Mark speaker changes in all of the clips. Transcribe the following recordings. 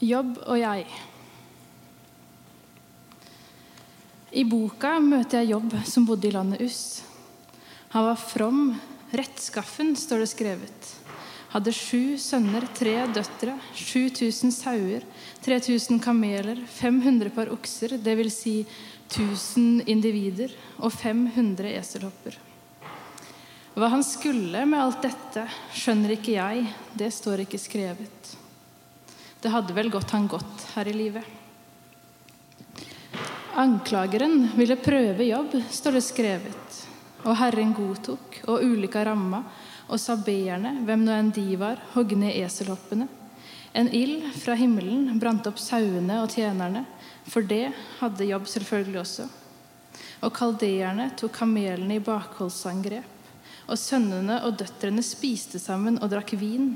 Speaker 1: Jobb og jeg. I boka møter jeg Jobb som bodde i landet Us. Han var from, rettskaffen, står det skrevet. Hadde sju sønner, tre døtre, 7000 sauer, 3000 kameler, 500 par okser, dvs. Si 1000 individer, og 500 eselhopper. Hva han skulle med alt dette, skjønner ikke jeg, det står ikke skrevet. Det hadde vel gått han godt her i livet. Anklageren ville prøve jobb, står det skrevet. Og Herren godtok, og ulykka ramma, og sabeerne, hvem nå enn de var, hogg ned eselhoppene. En ild fra himmelen brant opp sauene og tjenerne, for det hadde jobb selvfølgelig også. Og kaldeerne tok kamelene i bakholdsangrep. Og sønnene og døtrene spiste sammen og drakk vin,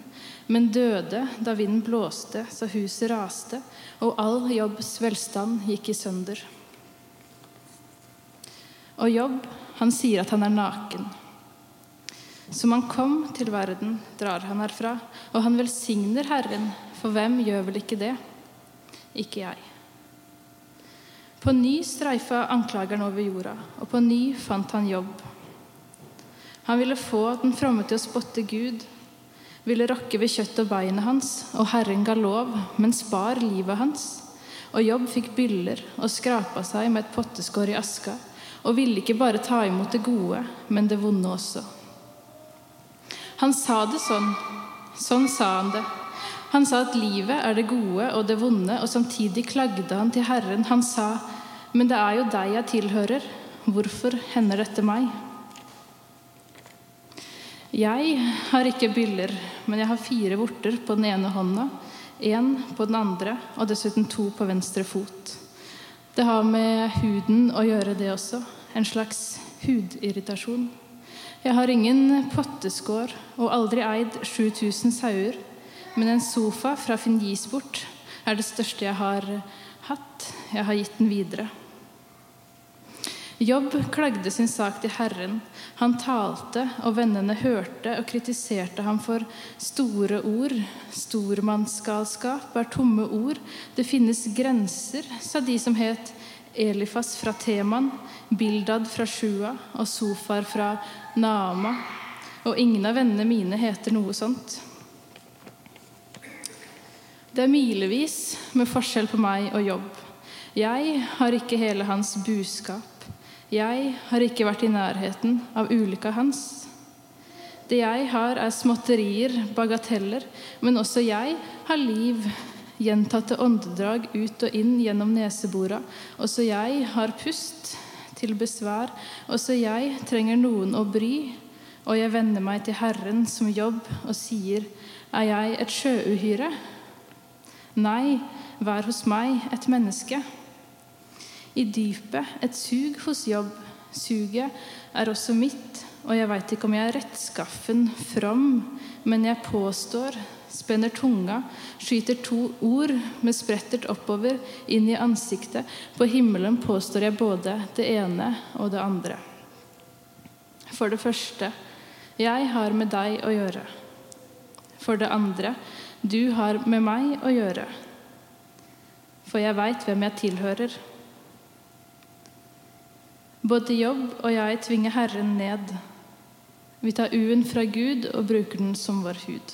Speaker 1: men døde da vinden blåste så huset raste, og all Jobbs velstand gikk i sønder. Og Jobb, han sier at han er naken. Som han kom til verden, drar han herfra, og han velsigner Herren, for hvem gjør vel ikke det? Ikke jeg. På ny streifa anklageren over jorda, og på ny fant han jobb. Han ville få den fromme til å spotte Gud, ville rokke ved kjøtt og beinet hans, og Herren ga lov, men spar livet hans. Og Jobb fikk byller og skrapa seg med et potteskår i aska, og ville ikke bare ta imot det gode, men det vonde også. Han sa det sånn. Sånn sa han det. Han sa at livet er det gode og det vonde, og samtidig klagde han til Herren. Han sa, men det er jo deg jeg tilhører. Hvorfor hender dette meg? Jeg har ikke byller, men jeg har fire vorter på den ene hånda, én på den andre og dessuten to på venstre fot. Det har med huden å gjøre, det også. En slags hudirritasjon. Jeg har ingen potteskår og aldri eid 7000 sauer, men en sofa fra Fingisport er det største jeg har hatt. Jeg har gitt den videre. Jobb klagde sin sak til Herren. Han talte, og vennene hørte og kritiserte ham for store ord. Stormannsgalskap er tomme ord. Det finnes grenser, sa de som het Elifas fra Teman, Bildad fra Shua og Sofar fra Naama. Og ingen av vennene mine heter noe sånt. Det er milevis med forskjell på meg og jobb. Jeg har ikke hele hans buskap. Jeg har ikke vært i nærheten av ulykka hans. Det jeg har, er småtterier, bagateller, men også jeg har liv, gjentatte åndedrag ut og inn gjennom nesebora. Også jeg har pust til besvær. Også jeg trenger noen å bry, og jeg vender meg til Herren som jobb og sier, er jeg et sjøuhyre? Nei, vær hos meg et menneske. I dypet et sug hos jobb. Suget er også mitt, og jeg veit ikke om jeg er rettskaffen from, men jeg påstår, spenner tunga, skyter to ord med sprettert oppover inn i ansiktet. På himmelen påstår jeg både det ene og det andre. For det første jeg har med deg å gjøre. For det andre du har med meg å gjøre. For jeg veit hvem jeg tilhører. Både jobb og jeg tvinger Herren ned. Vi tar u-en fra Gud og bruker den som vår hud.